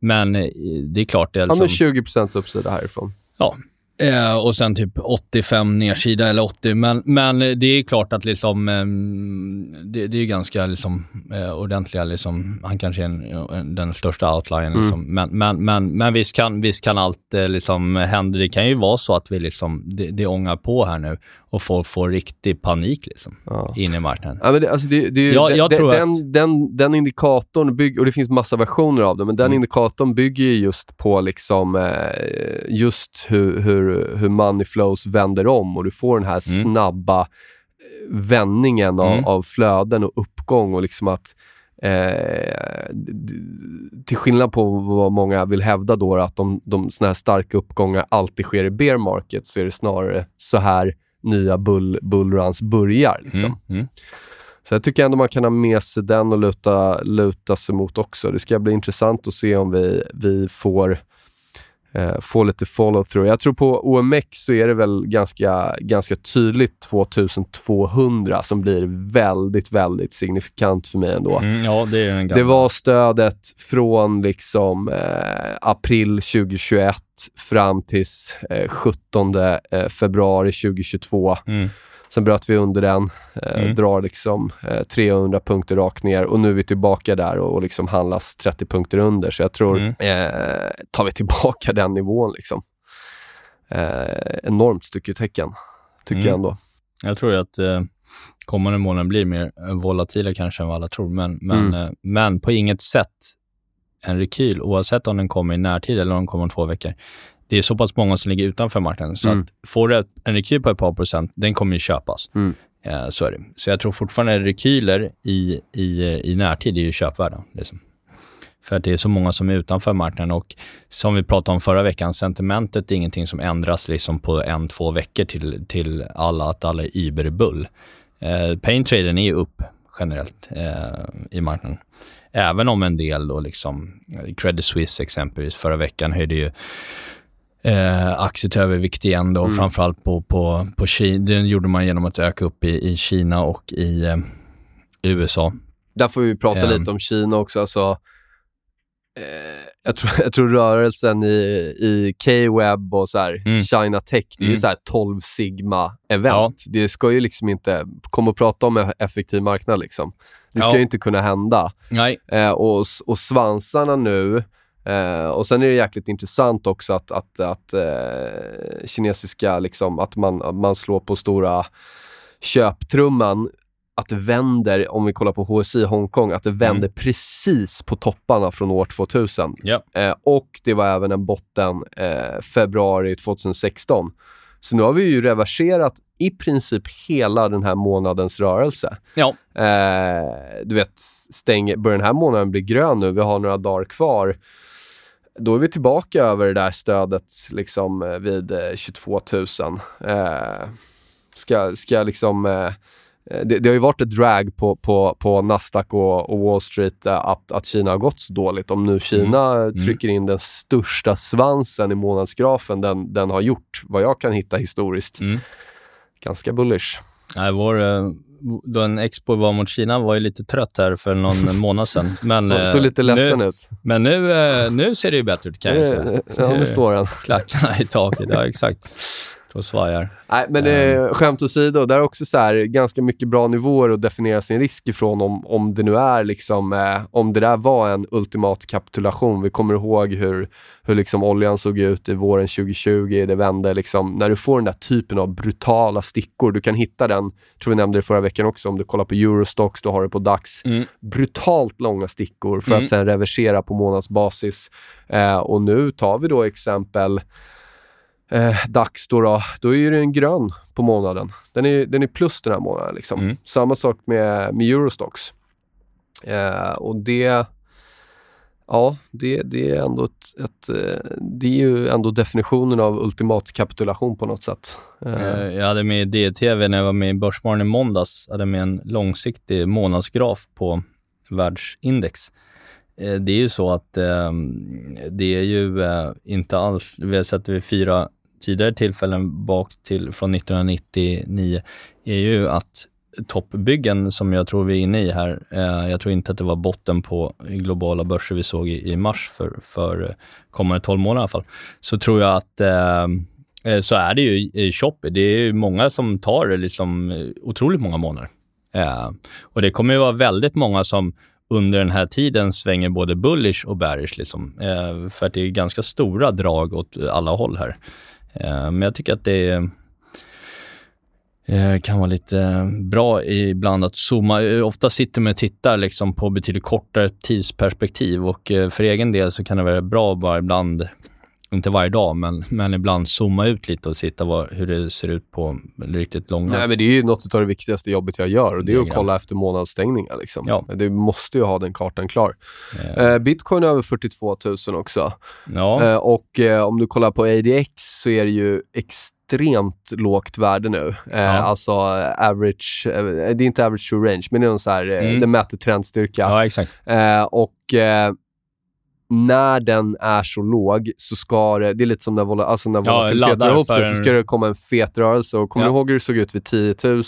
men eh, det är klart, det är Ja, liksom... men 20% uppsida härifrån. Ja. Eh, och sen typ 85 nedsida eller 80. Men, men det är klart att liksom, ehm, det, det är ganska liksom, eh, ordentliga, liksom, han kanske är en, en, den största outliern. Liksom. Men, men, men, men visst, kan, visst kan allt eh, liksom, hända. Det kan ju vara så att vi liksom, det, det ångar på här nu och folk får riktig panik liksom, Ja. in i marknaden. Ja, men det, alltså det, det, är ju- Ja, jag den, tror den, att- den, den indikatorn, bygger, och det finns massa versioner av det, men den Mm. indikatorn bygger ju just på liksom, eh, just hur, hur, hur money flows vänder om och du får den här Mm. snabba eh, vändningen av, Mm. av flöden och uppgång och liksom att Eh, till skillnad på vad många vill hävda då, att de, de såna här starka uppgångar alltid sker i bear market, så är det snarare så här nya bull, bullruns börjar. Liksom. Mm. Mm. Så jag tycker ändå man kan ha med sig den och luta, luta sig mot också. Det ska bli intressant att se om vi, vi får, eh, får lite follow-through. Jag tror på OMX så är det väl ganska, ganska tydligt 2200 som blir väldigt, väldigt signifikant för mig ändå. Mm, ja, det är gamla. Det var stödet från liksom, eh, april 2021 fram till eh, 17 eh, februari 2022. Mm. Sen bröt vi under den, eh, Mm. drar liksom eh, 300 punkter rakt ner och nu är vi tillbaka där och, och liksom handlas 30 punkter under. Så jag tror, Mm. eh, tar vi tillbaka *laughs* den nivån liksom. Eh, enormt stycke tecken, tycker Mm. jag ändå. Jag tror att eh, kommande månaden blir mer volatila kanske än vad alla tror, men, men, Mm. eh, men på inget sätt en rekyl, oavsett om den kommer i närtid eller om den kommer om två veckor. Det är så pass många som ligger utanför marknaden, så Mm. att får du en rekyl på ett par procent, den kommer ju köpas. Mm. Eh, så är det. Så jag tror fortfarande rekyler i, i, i närtid är ju köpvärda. Liksom. För att det är så många som är utanför marknaden och som vi pratade om förra veckan, sentimentet är ingenting som ändras liksom på en, två veckor till, till alla, att alla är iberbull. Eh, Paintraden är ju upp generellt eh, i marknaden. Även om en del då liksom, Credit Suisse exempelvis, förra veckan höjde ju eh, till övervikt igen då, Mm. framförallt på, på, på Kina. Det gjorde man genom att öka upp i, i Kina och i eh, USA. Där får vi prata Ehm. lite om Kina också. Alltså, eh, jag, tror, jag tror rörelsen i, i K-web och så här, Mm. China Tech, det är ju Mm. så här 12 sigma-event. Det ska ju liksom inte, komma och prata om en effektiv marknad liksom. Det ska Ja. ju inte kunna hända. Nej. Eh, och, och svansarna nu, eh, och sen är det jäkligt intressant också att, att, att eh, kinesiska, liksom, att man, man slår på stora köptrumman att det vänder, om vi kollar på HSI Hongkong, att det vänder precis på topparna från år 2000. Ja. Eh, och det var även en botten eh, februari 2016. Så nu har vi ju reverserat i princip hela den här månadens rörelse. Ja. Du vet, stäng, börjar den här månaden bli grön nu, vi har några dagar kvar. Då är vi tillbaka över det där stödet liksom eh, vid eh, 22 000. Eh, ska, ska liksom... Eh, det, det har ju varit ett drag på, på, på Nasdaq och, och Wall Street eh, att, att Kina har gått så dåligt. Om nu Kina Mm. trycker in den största svansen i månadsgrafen den, den har gjort, vad jag kan hitta historiskt. Mm. Ganska bullish. Nej, vår, eh, då en expo var mot Kina var ju lite trött här för någon *laughs* månad sedan. Men, Ja, eh, såg lite ledsen nu, ut. Men nu, eh, nu ser det ju bättre ut kan jag säga. *laughs* Ja, nu står den. Klackarna i taket, ja exakt. Och svajar. Nej, men Ehm. eh, skämt åsido, där är också så här, ganska mycket bra nivåer att definiera sin risk ifrån om, om det nu är liksom, eh, om det där var en ultimat kapitulation. Vi kommer ihåg hur, hur liksom oljan såg ut i våren 2020, det vände liksom, när du får den där typen av brutala stickor, du kan hitta den, tror vi nämnde det förra veckan också, om du kollar på Eurostox, du har det på DAX, Mm. brutalt långa stickor för Mm. att sen reversera på månadsbasis. Eh, och nu tar vi då exempel eh, DAX då, då, då är den grön på månaden. Den är, den är plus den här månaden. Liksom. Mm. Samma sak med, med Eurostox. Eh, och det, ja, det, det är ändå ett, ett, eh, det är ju ändå definitionen av ultimat kapitulation på något sätt. Eh, Eh, Jag hade med i DTV när jag var med i Börsmorgon i måndags, hade med en långsiktig månadsgraf på världsindex. Det är ju så att eh, det är ju inte alls, vi har sett det vid fyra tidigare tillfällen bak till från 1999, är ju att toppbyggen som jag tror vi är inne i här, eh, jag tror inte att det var botten på globala börser vi såg i, i mars för, för eh, kommande 12 månader i alla fall, så tror jag att eh, eh så är det ju i- i. Det är ju många som tar det liksom eh, otroligt många månader. Eh, och det kommer ju vara väldigt många som under den här tiden svänger både bullish och bearish. Liksom. Eh, för att det är ganska stora drag åt alla håll här. Eh, men jag tycker att det eh, kan vara lite bra ibland att zooma. Eh, ofta sitter man och tittar liksom på betydligt kortare tidsperspektiv och för egen del så kan det vara bra att bara ibland inte varje dag, men, men ibland zooma ut lite och sitta vad, hur det ser ut på riktigt långa. Nej, men det är ju något av det viktigaste jobbet jag gör och det är att kolla efter månadsstängningar. Liksom. Ja. Du måste ju ha den kartan klar. Eh, Eh, Bitcoin är över 42 000 också. ja, Eh, och eh, om du kollar på ADX så är det ju extremt lågt värde nu. Ja. Alltså average, det är inte average to range, men det är någon så här, Mm. den mäter trendstyrka. ja, exakt. Och när den är så låg så ska det, det är lite som när, vola, alltså när Ja, laddar drar ihop sig, så ska det komma en fet rörelse. Och kommer Ja. du ihåg hur det såg ut vid 10 000?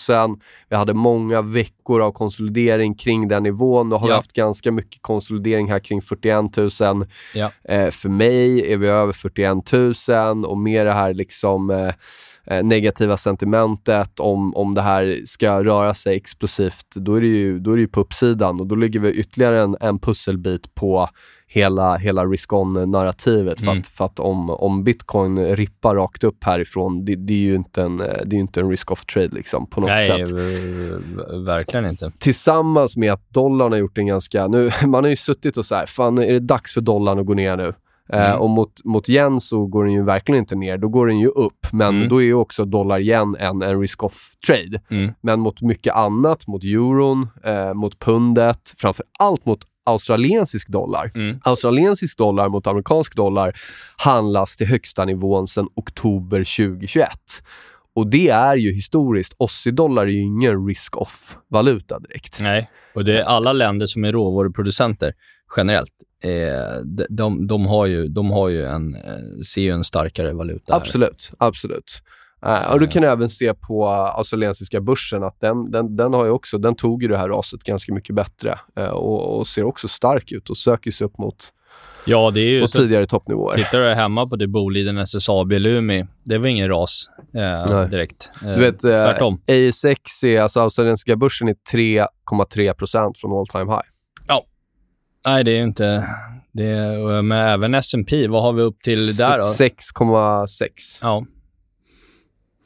Vi hade många veckor av konsolidering kring den nivån. Nu har Ja. haft ganska mycket konsolidering här kring 41 000. Ja. Eh, för mig är vi över 41 000 och med det här liksom eh, eh, negativa sentimentet, om, om det här ska röra sig explosivt, då är det ju, då är det ju på uppsidan och då ligger vi ytterligare en, en pusselbit på hela, hela risk-on-narrativet. Mm. För att, för att om, om bitcoin rippar rakt upp härifrån, det, det är ju inte en, det är ju inte en risk-off-trade liksom, på något Nej, sätt v- verkligen inte. tillsammans med att dollarn har gjort en ganska... Nu, *laughs* man har ju suttit och så här, fan är det dags för dollarn att gå ner nu? Eh, Mm. och mot, mot yen så går den ju verkligen inte ner, då går den ju upp. Men Mm. då är ju också dollar yen en, en risk-off-trade. Mm. Men mot mycket annat, mot euron, eh, mot pundet, framför allt mot australiensisk dollar. Mm. Australiensisk dollar mot amerikansk dollar handlas till högsta nivån sedan oktober 2021. Och det är ju historiskt. Aussie-dollar är ju ingen risk-off-valuta direkt. Nej, och det är alla länder som är råvaruproducenter generellt. Eh, de, de, de, har ju, de har ju en, eh, ser ju en starkare valuta. här. Absolut, Eh, och du kan även se på australiensiska börsen att den, den, den, har ju också, den tog ju det här raset ganska mycket bättre eh, och, och ser också stark ut och söker sig upp mot, Ja, det är ju mot så. tidigare toppnivåer. Tittar du hemma på det Boliden, SSAB, Lumi, det var ingen ras Nej. direkt. Du vet, tvärtom. ASX, är, alltså australiensiska börsen, är 3,3% från all time high. Nej, det är inte... Det är, men även S&P, vad har vi upp till där då? 6,6. Ja.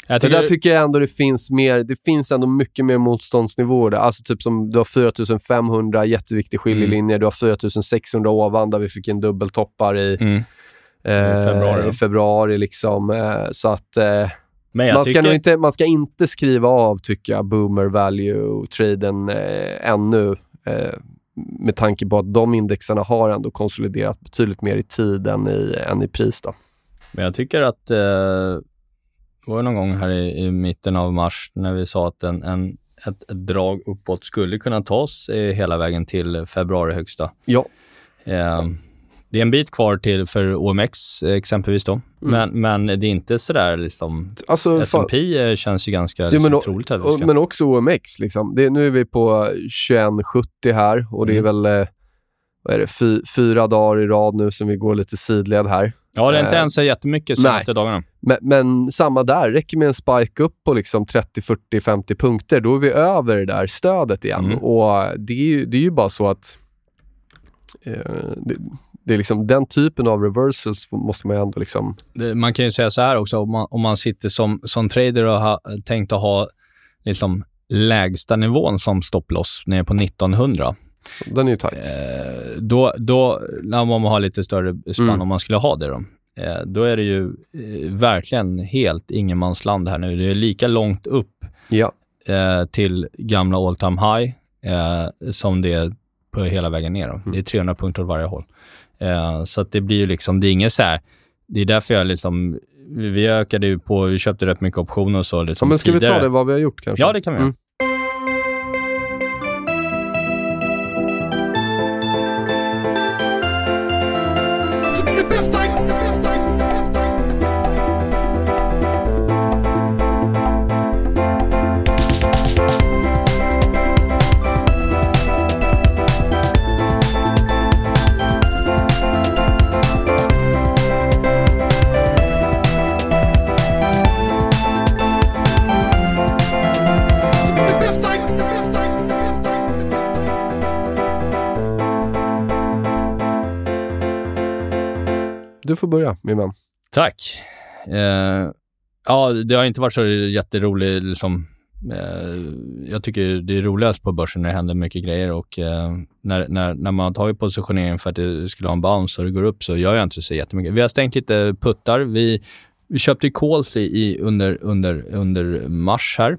Jag tycker, där tycker jag ändå det finns mer, det finns ändå mycket mer motståndsnivåer där. Alltså typ som du har 4500 jätteviktig skiljelinje, du har 4600 ovan där vi fick en dubbeltoppar i, mm. eh, februari, i februari liksom. Eh, så att eh, Men man, ska tycker... nog inte, man ska inte skriva av, tycker jag, boomer value-traden eh, ännu. Eh, med tanke på att de indexerna har ändå konsoliderat betydligt mer i tid än i, än i pris. Då. Men jag tycker att eh, var någon gång här i, i mitten av mars när vi sa att en, en, ett, ett drag uppåt skulle kunna tas eh, hela vägen till februari högsta. Ja. Eh, det är en bit kvar till för OMX exempelvis då. Men, men det är inte sådär liksom... Alltså, Mm. S&P eh, känns ju ganska liksom, men, o- troligt vi och, men också OMX. Liksom. Det, nu är vi på 2170 här ja, det är inte eh, ens så jättemycket senaste dagarna. Men, men samma där, räcker med en spike upp på liksom 30, 40, 50 punkter, då är vi över det där stödet igen. Mm. Och det är, ju, det är ju bara så att eh, det, det är liksom den typen av reversals måste man ju ändå liksom... det, man kan ju säga så här också, om man, om man sitter som, som trader och har tänkt att ha liksom lägsta nivån som stopploss nere på 1900, Den är ju tight. eh, då, då, när man har lite större spann, Mm. om man skulle ha det då, eh, då är det ju eh, verkligen helt ingenmansland här nu. Det är lika långt upp Ja. eh, till gamla all time high eh, som det är på hela vägen ner. Mm. Det är 300 punkter åt varje håll. Eh, så det blir ju liksom, det är inget så här, det är därför jag liksom, vi ökade ju på, vi köpte rätt mycket optioner och så ja liksom men ska vi ta tidigare. det vad vi har gjort kanske? Ja, det kan vi. Mm. Du får börja, min vän. Tack. Eh, ja, det har inte varit så jätteroligt liksom. Eh, jag tycker det är roligast på börsen när det händer mycket grejer och eh, när, när, när man har tagit positioneringen för att det skulle ha en bounce och det går upp så gör jag inte så jättemycket. Vi har stängt lite puttar. Vi, vi köpte ju calls i, i under, under, under mars här.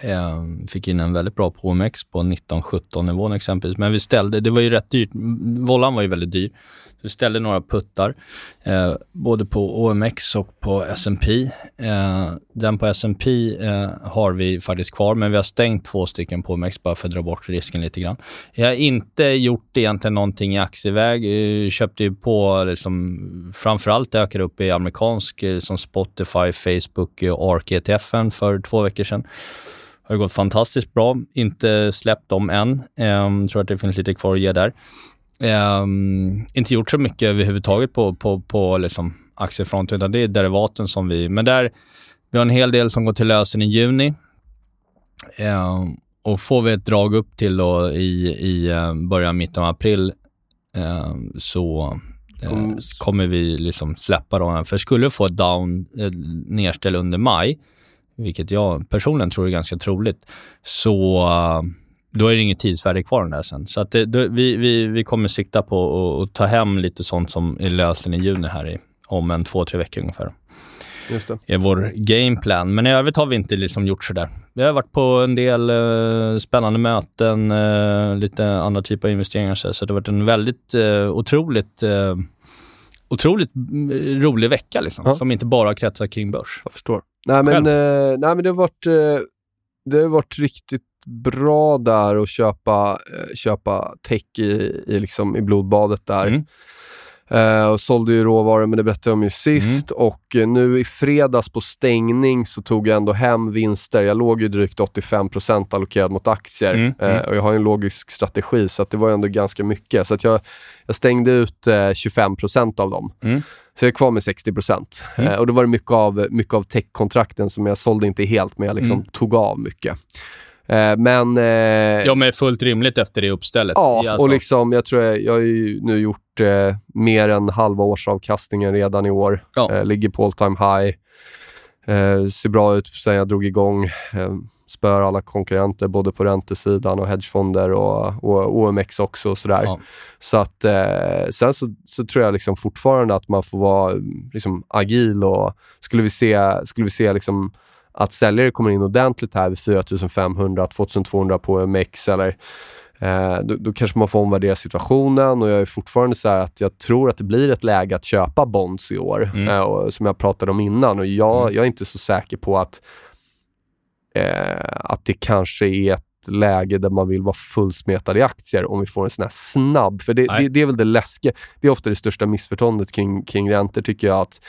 Eh, fick in en väldigt bra på OMX på 19-17 nivån exempelvis. Men vi ställde, det var ju rätt dyrt. Mm, vollan var ju väldigt dyr. Så vi ställde några puttar, eh, både på OMX och på S&P. Eh, den på S&P eh, har vi faktiskt kvar, men vi har stängt två stycken på OMX bara för att dra bort risken lite grann. Jag har inte gjort egentligen någonting i aktieväg. Vi köpte ju på, liksom, framförallt ökade upp i amerikansk eh, som Spotify, Facebook eh, och ARK-ETFen för två veckor sedan har gått fantastiskt bra. Inte släppt dem än. Ehm, tror att det finns lite kvar att ge där. Ehm, inte gjort så mycket överhuvudtaget på, på, på liksom aktiefronten, utan det är derivaten som vi... Men där, Vi har en hel del som går till lösen i juni. Eh, och får vi ett drag upp till då i, i eh, början, mitten av april eh, så Mm. kommer vi liksom släppa dem. För skulle vi få ett down, eh, nedställ under maj, vilket jag personligen tror är ganska troligt, så då är det inget tidsvärde kvar den där sen. Så att det, då, vi, vi, vi kommer sikta på att- ta hem lite sånt som är lösen i juni här i, om en två, tre veckor ungefär Just det. är vår gameplan. Men i övrigt har vi inte liksom gjort sådär. Vi har varit på en del eh, spännande möten, eh, lite andra typer av investeringar. Så, så det har varit en väldigt eh, otroligt, eh, otroligt mm, rolig vecka liksom, Ja. som inte bara kretsar kring börs. Jag förstår. Nej men, eh, nej, men det har varit, eh, det har varit riktigt bra där att köpa, eh, köpa tech i, i, liksom, i blodbadet där. Mm. Eh, och sålde ju råvaror, men det berättade jag om ju sist. Och eh, nu i fredags på stängning så tog jag ändå hem vinster. Jag låg ju drygt 85% allokerad mot aktier. Mm, mm. och jag har ju en logisk strategi, så det var ju ändå ganska mycket. Så att jag, jag stängde ut eh, 25% av dem. Mm. Så jag är kvar med 60%. Mm. Eh, och då var det mycket av, mycket av tech-kontrakten som jag sålde inte helt, men jag liksom Mm. tog av mycket. Eh, men... Eh, Ja, men fullt rimligt efter det uppstället. Ja, Alltså, och liksom, jag tror jag, jag har ju nu gjort eh, mer än halva årsavkastningen redan i år. Ja. Eh, ligger på all time high. Eh, ser bra ut sen jag drog igång. Eh, spör alla konkurrenter både på räntesidan och hedgefonder och, och OMX också och sådär. Ja. Så att eh, sen så, så tror jag liksom fortfarande att man får vara liksom, agil och skulle vi se, skulle vi se liksom att säljare kommer in ordentligt här vid 4500, 2200 på OMX eller Eh, då, då kanske man får omvärdera situationen och jag är fortfarande så här att jag tror att det blir ett läge att köpa bonds i år, Mm. eh, och, som jag pratade om innan. Och jag, Mm. jag är inte så säker på att, eh, att det kanske är ett läge där man vill vara fullsmetad i aktier om vi får en sån här snabb, för det, det, det är väl det läskiga. Det är ofta det största missförståndet kring, kring räntor tycker jag att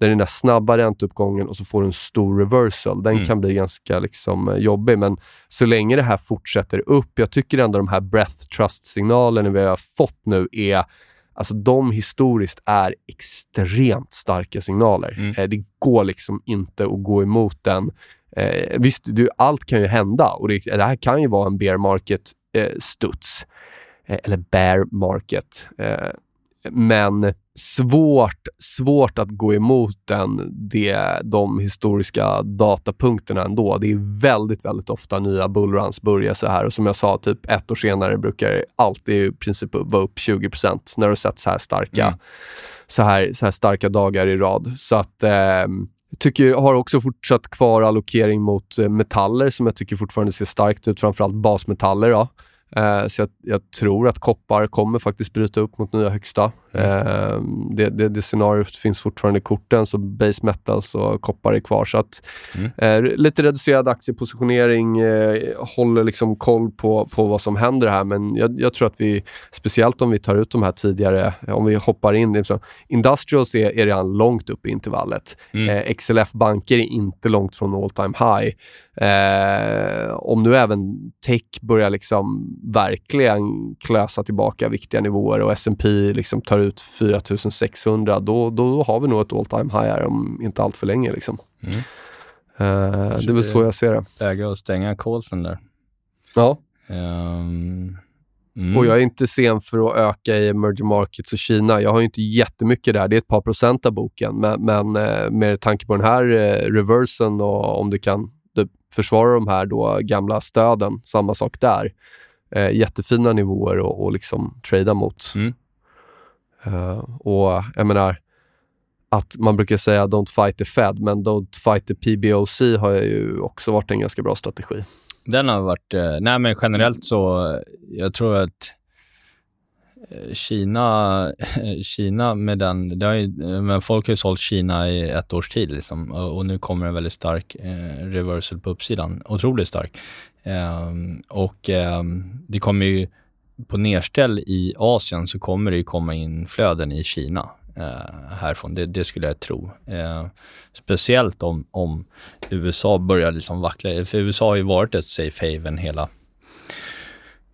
det är den där snabba ränteuppgången och så får du en stor reversal. Den Mm. kan bli ganska liksom, eh, jobbig, men så länge det här fortsätter upp, jag tycker ändå de här breath trust-signalerna vi har fått nu är Alltså de historiskt är extremt starka signaler. Mm. Eh, det går liksom inte att gå emot den. Eh, visst, du, allt kan ju hända och det, det här kan ju vara en bear market eh. Eh, eller bear market. Eh, men svårt, svårt att gå emot den, det, de historiska datapunkterna ändå. Det är väldigt, väldigt ofta nya bullruns börjar så här och som jag sa, typ ett år senare brukar alltid i princip vara upp 20% när du har sett så här starka, Mm. så här, så här starka dagar i rad. Så att eh, tycker, har också fortsatt kvar allokering mot eh, metaller som jag tycker fortfarande ser starkt ut, framförallt basmetaller. Då. Eh, så jag, jag tror att koppar kommer faktiskt bryta upp mot nya högsta. Eh, det, det, det scenariot finns fortfarande i korten, så base metals och koppar är kvar. Så att, Mm. eh, lite reducerad aktiepositionering, håller liksom koll på, på vad som händer här. Men jag, jag tror att vi, speciellt om vi tar ut de här tidigare, om vi hoppar in, liksom, industrials är, är redan långt upp i intervallet. Mm. XLF banker är inte långt från all time high. Eh, om nu även tech börjar liksom verkligen klösa tillbaka viktiga nivåer och S&P liksom tar ut 4600, då, då har vi nog ett all time high här om inte allt för länge. Liksom. Mm. Eh, det är väl det- så jag ser det. Läge att stänga callsen där. Ja. Ehm, mm. Och jag är inte sen för att öka i emerging markets och Kina. Jag har ju inte jättemycket där. Det är ett par procent av boken. Men, men eh, med tanke på den här eh, reversen och om du kan försvara de här då gamla stöden, samma sak där. Eh, jättefina nivåer och, och liksom trada mot. Mm. Eh, och jag menar, att man brukar säga don't fight the Fed, men don't fight the PBOC har ju också varit en ganska bra strategi. Den har varit... Eh, nej, men generellt så... Jag tror att Kina, *laughs* Kina med den... Det har ju, men folk har ju sålt Kina i ett års tid liksom, och, och nu kommer en väldigt stark eh, reversal på uppsidan. Otroligt stark. Eh, och eh, det kommer ju... På nedställ i Asien så kommer det ju komma in flöden i Kina eh, härifrån. Det, det skulle jag tro. Eh, speciellt om, om USA börjar liksom vackla. För USA har ju varit ett safe haven hela,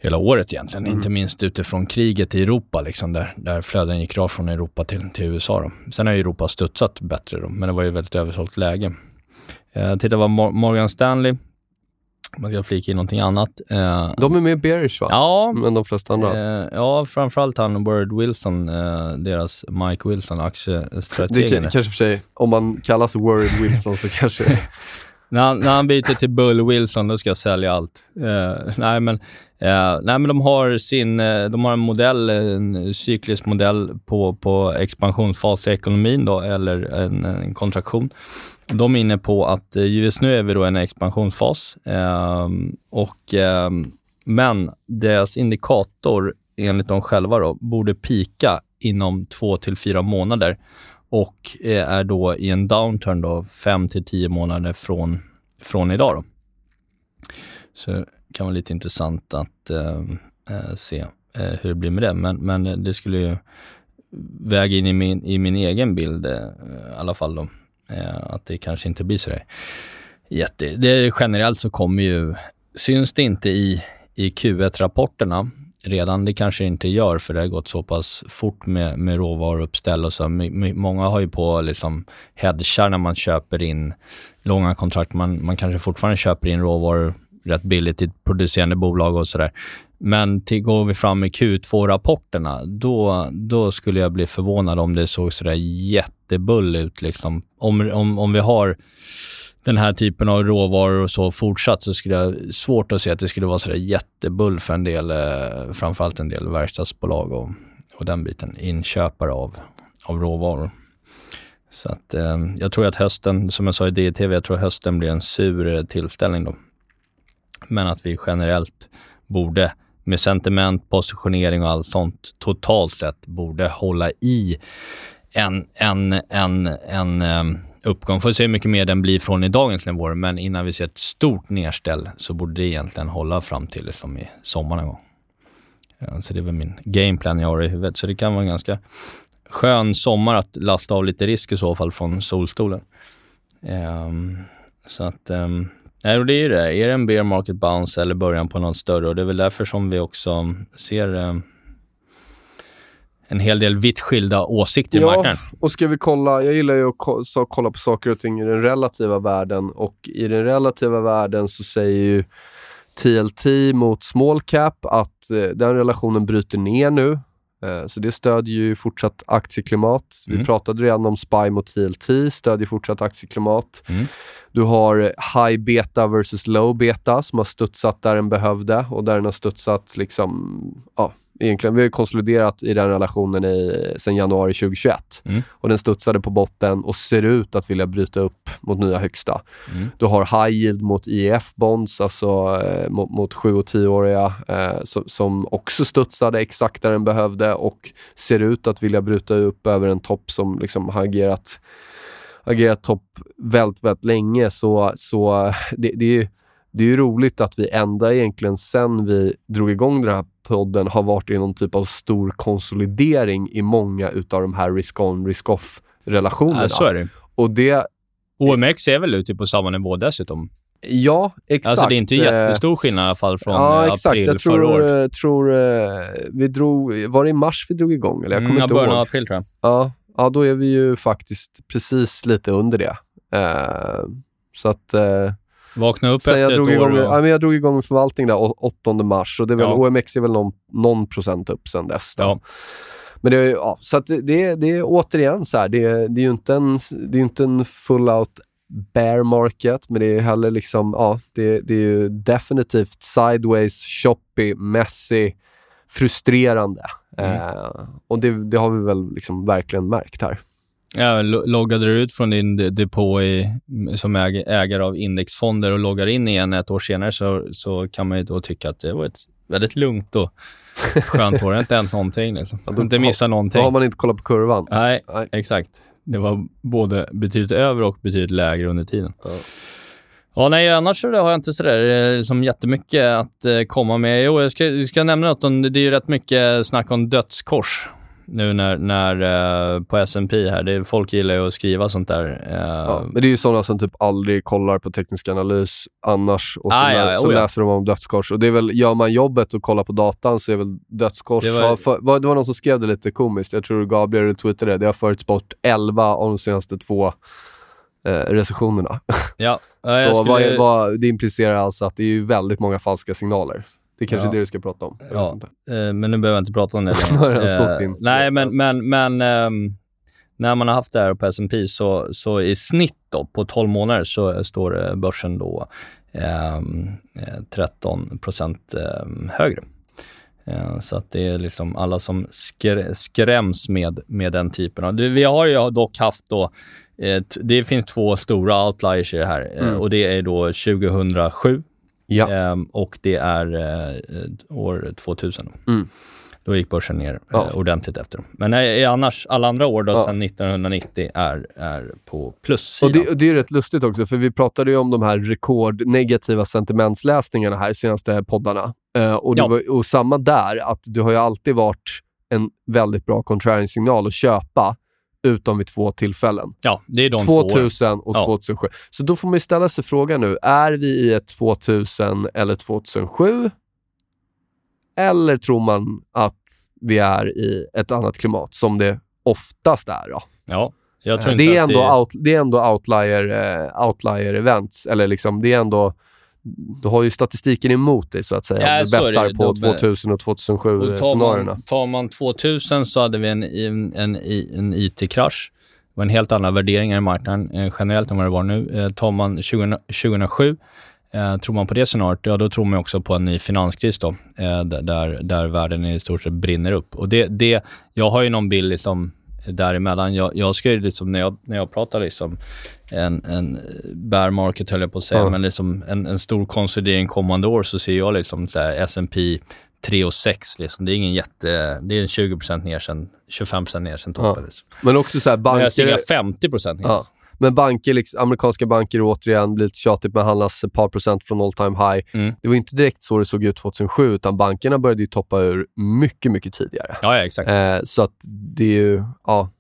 hela året egentligen. Inte minst utifrån kriget i Europa, liksom, där, där flöden gick rakt från Europa till, till USA. Då. Sen har ju Europa studsat bättre, då, men det var ju väldigt översålt läge. Eh, titta vad Mor- Morgan Stanley, man ska flika in någonting annat. Eh, De är med bearish va? ja, Men de flesta andra. eh, ja, framförallt han Word Wilson, eh, deras Mike Wilson, det aktiestrategen. kan, kanske för sig, om man kallas Word Wilson så kanske... *laughs* När han, när han byter till Bull Wilson, då ska jag sälja allt. Eh, nej, men, Uh, nej, men de har sin, eh, de har en modell, en cyklisk modell på, på expansionsfas i ekonomin då, eller en, en kontraktion. De är inne på att eh, just nu är vi då i en expansionsfas. Uh, och, uh, men deras indikator, enligt dem själva, då, borde pika inom två till fyra månader och är då i en downturn då fem till tio månader från, från idag. Då. Så kan vara lite intressant att eh, eh, se eh, hur det blir med det. Men, men det skulle ju väga in i min, i min egen bild eh, i alla fall då. Eh, att det kanske inte blir så där jätte... Det, generellt så kommer ju, syns det inte i, i Q1-rapporterna redan. Det kanske det inte gör för det har gått så pass fort med, med råvaruuppställ och så. My, my, många har ju på liksom hedgar när man köper in långa kontrakt. Man, man kanske fortfarande köper in råvaror rätt billigt i ett producerande bolag och sådär. Men till, går vi fram med Q2-rapporterna, då, då skulle jag bli förvånad om det såg sådär jättebull ut. Liksom. Om, om, om vi har den här typen av råvaror och så fortsatt så skulle jag svårt att se att det skulle vara sådär jättebull för en del, eh, framförallt en del verkstadsbolag och, och den biten, inköpare av, av råvaror. Så att eh, jag tror att hösten, som jag sa i DTV, jag tror hösten blir en sur tillställning då. Men att vi generellt borde med sentiment, positionering och allt sånt totalt sett borde hålla i en, en, en, en um, uppgång. Får se hur mycket mer den blir från i dagens nivåer, men innan vi ser ett stort nedställ så borde det egentligen hålla fram till liksom i sommar någon gång. Ja, så det är väl min gameplan jag har i huvudet. Så det kan vara en ganska skön sommar att lasta av lite risk i så fall från solstolen. Um, så att um, Nej, och det är ju det. Är det en bear market bounce eller början på något större? Och det är väl därför som vi också ser eh, en hel del vitt skilda åsikter i Ja, marknaden. och ska vi kolla, jag gillar ju att kolla på saker och ting i den relativa världen och i den relativa världen så säger ju TLT mot small cap att eh, den relationen bryter ner nu. Eh, så det stödjer ju fortsatt aktieklimat. Vi Mm. pratade redan om SPY mot TLT, stödjer fortsatt aktieklimat. Mm. Du har high beta versus low beta som har studsat där den behövde och där den har studsat liksom, ja, egentligen, vi har konsoliderat i den relationen i, sedan januari 2021. Mm. Och den studsade på botten och ser ut att vilja bryta upp mot nya högsta. Mm. Du har high yield mot IEF-bonds, alltså eh, mot, mot 7 och 10-åriga, eh, som, som också studsade exakt där den behövde och ser ut att vilja bryta upp över en topp som liksom har agerat agerat topp väldigt, väldigt länge. Så, så det, det, är ju, det är ju roligt att vi ända egentligen sen vi drog igång den här podden har varit i någon typ av stor konsolidering i många utav de här risk-on, risk-off-relationerna. Ja, så är det. Och det, OMX är väl ute på samma nivå dessutom. ja, exakt. Alltså det är inte jättestor skillnad i alla fall från ja, eh, exakt. april Jag förra året. tror, eh, tror eh, vi drog, var det i mars vi drog igång? Eller? Jag kommer Mm, inte början ihåg. av april tror jag. Ja, ja, då är vi ju faktiskt precis lite under det. Eh, så att... Eh, Vakna upp efter jag, drog ett igång, år. ja, Och, men jag drog igång med förvaltning där å- 8 mars och det är väl, Ja. OMX är väl någon, någon procent upp sen dess. Ja. Men det ja, så att det, det, är- återigen så här, det, är- det är ju inte en, det är inte en full out bear market, men det är heller liksom, ja, det, det är ju definitivt sideways, choppy, messy, frustrerande. Mm. Eh, och det, det har vi väl liksom verkligen märkt här. Ja, lo- loggade du ut från din de- depå i, som äg, ägare av indexfonder och loggar in igen ett år senare så, så kan man ju då tycka att det var ett väldigt lugnt och *laughs* skönt år. Det har inte hänt någonting. Liksom. Ja, då inte missat Då någonting. har man inte kollat på kurvan. Nej, Nej. exakt. Det var både betydligt över och betydligt lägre under tiden. Ja. Ja, nej, annars så har jag inte sådär liksom jättemycket att eh, komma med. Jo, jag ska, jag ska nämna något om, det är ju rätt mycket snack om dödskors nu när, när eh, på S&P här. Det är, folk gillar ju att skriva sånt där. Eh, Ja, men det är ju sådana som typ aldrig kollar på teknisk analys annars och så, Ah, ja, ja, så oh läser de om dödskors. Och det är väl, gör man jobbet och kollar på datan så är väl dödskors... Det var- för, det var någon som skrev det lite komiskt, jag tror Gabriel twittrade det. Det har förutspått 11 av de senaste två eh, recessionerna. Ja, *laughs* så skulle- vad, vad, det implicerar alltså att det är väldigt många falska signaler. Det är kanske Ja. är det du ska prata om. Ja, eh, men nu behöver jag inte prata om det *laughs* Eh. Nej, men, men, men ehm, när man har haft det här på S&P så, så i snitt då, på 12 månader så står eh, börsen då ehm, eh, 13 procent ehm, högre. Eh, Så att det är liksom alla som skrä- skräms med, med den typen av... Vi har ju dock haft då, det finns två stora outliers i det här eh, och det är då 2007 Ja. Ehm, och det är eh, år 2000. Mm. Då gick börsen ner Ja. eh, ordentligt efter. Men eh, annars, alla andra år då, Ja. sedan 1990 är, är på Och plussidan. det, och det är rätt lustigt också, för vi pratade ju om de här rekordnegativa sentimentsläsningarna här senaste poddarna. Eh, och, det Ja. var, och samma där, att det har ju alltid varit en väldigt bra contrarian-signal att köpa, utom vid två tillfällen. ja, det är de två åren. 2000 och Ja. 2007. Så då får man ju ställa sig frågan nu, är vi i ett 2000 eller 2007? Eller tror man att vi är i ett annat klimat, som det oftast är? Då? Ja, jag tror inte Det är, ändå det... Out, det är ändå outlier, eh, outlier events. Eller liksom, det är ändå... Du har ju statistiken emot dig, så att säga. Ja, du det. bettar på De- 2000 och Och tar, 2007-scenarierna. man, tar man 2000 så hade vi en, en, en, en IT-krasch. Det var en helt annan värderingar i marknaden eh, generellt än vad det var nu. Eh, tar man 20, 2007, eh, tror man på det scenariot, ja då tror man också på en ny finanskris då, eh, där, där världen i stort sett brinner upp. Och det, det, jag har ju någon bild liksom däremellan. Jag, jag ska ju liksom, när jag, när jag pratar liksom en, en bear market höll jag på att säga, Ja. men liksom en, en stor konsolidering kommande år så ser jag liksom så här S&P 3 och 6 liksom. Det är ingen jätte... Det är en 20% ner sen, 25% ner sen toppen. Ja. Liksom. Men också så här, Men jag ser banker... inga 50 ner. Ja. Men banker, liksom, amerikanska banker återigen, blir lite tjatigt, men handlas ett par procent från all time high. Mm. Det var inte direkt så det såg ut 2007, utan bankerna började ju toppa ur mycket, mycket tidigare. Ja, ja, exakt. Eh, så att det är ju, ja.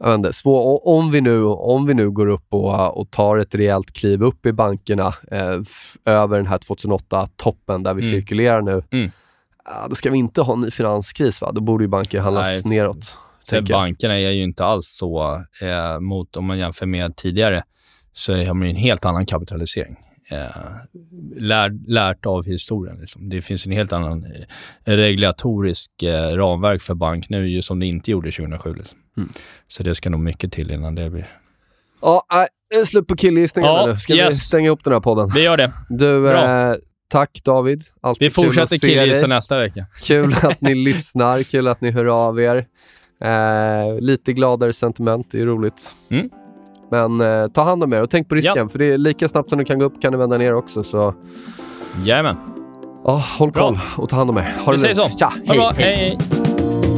Jag inte, svår, om, vi nu, om vi nu går upp och, och tar ett rejält kliv upp i bankerna eh, över den här 2008-toppen där vi Mm. cirkulerar nu, Mm. då ska vi inte ha en ny finanskris. Va? Då borde ju banker handlas Nej, neråt. Bankerna är ju inte alls så, eh, mot om man jämför med tidigare, så har man ju en helt annan kapitalisering. Eh, lär, lärt av historien. Liksom. Det finns en helt annan eh, regulatorisk eh, ramverk för bank nu, som det inte gjorde 2007. Liksom. Mm. Så det ska nog mycket till innan det blir... Ja, är slut på killgissningarna Ja, nu. Ska vi yes. stänga upp den här podden? Vi gör det. Du, eh, tack David. Alltid Vi fortsätter killgissa nästa vecka. Kul *laughs* att ni lyssnar, kul att ni hör av er. Eh, lite gladare sentiment, det är roligt. Mm. Men eh, ta hand om er och tänk på risken, Ja. för det är lika snabbt som du kan gå upp kan du vända ner också. Så Jajamän. ja, håll koll och ta hand om er. Ha det lugnt. Tja, Ha det bra. hej. hej.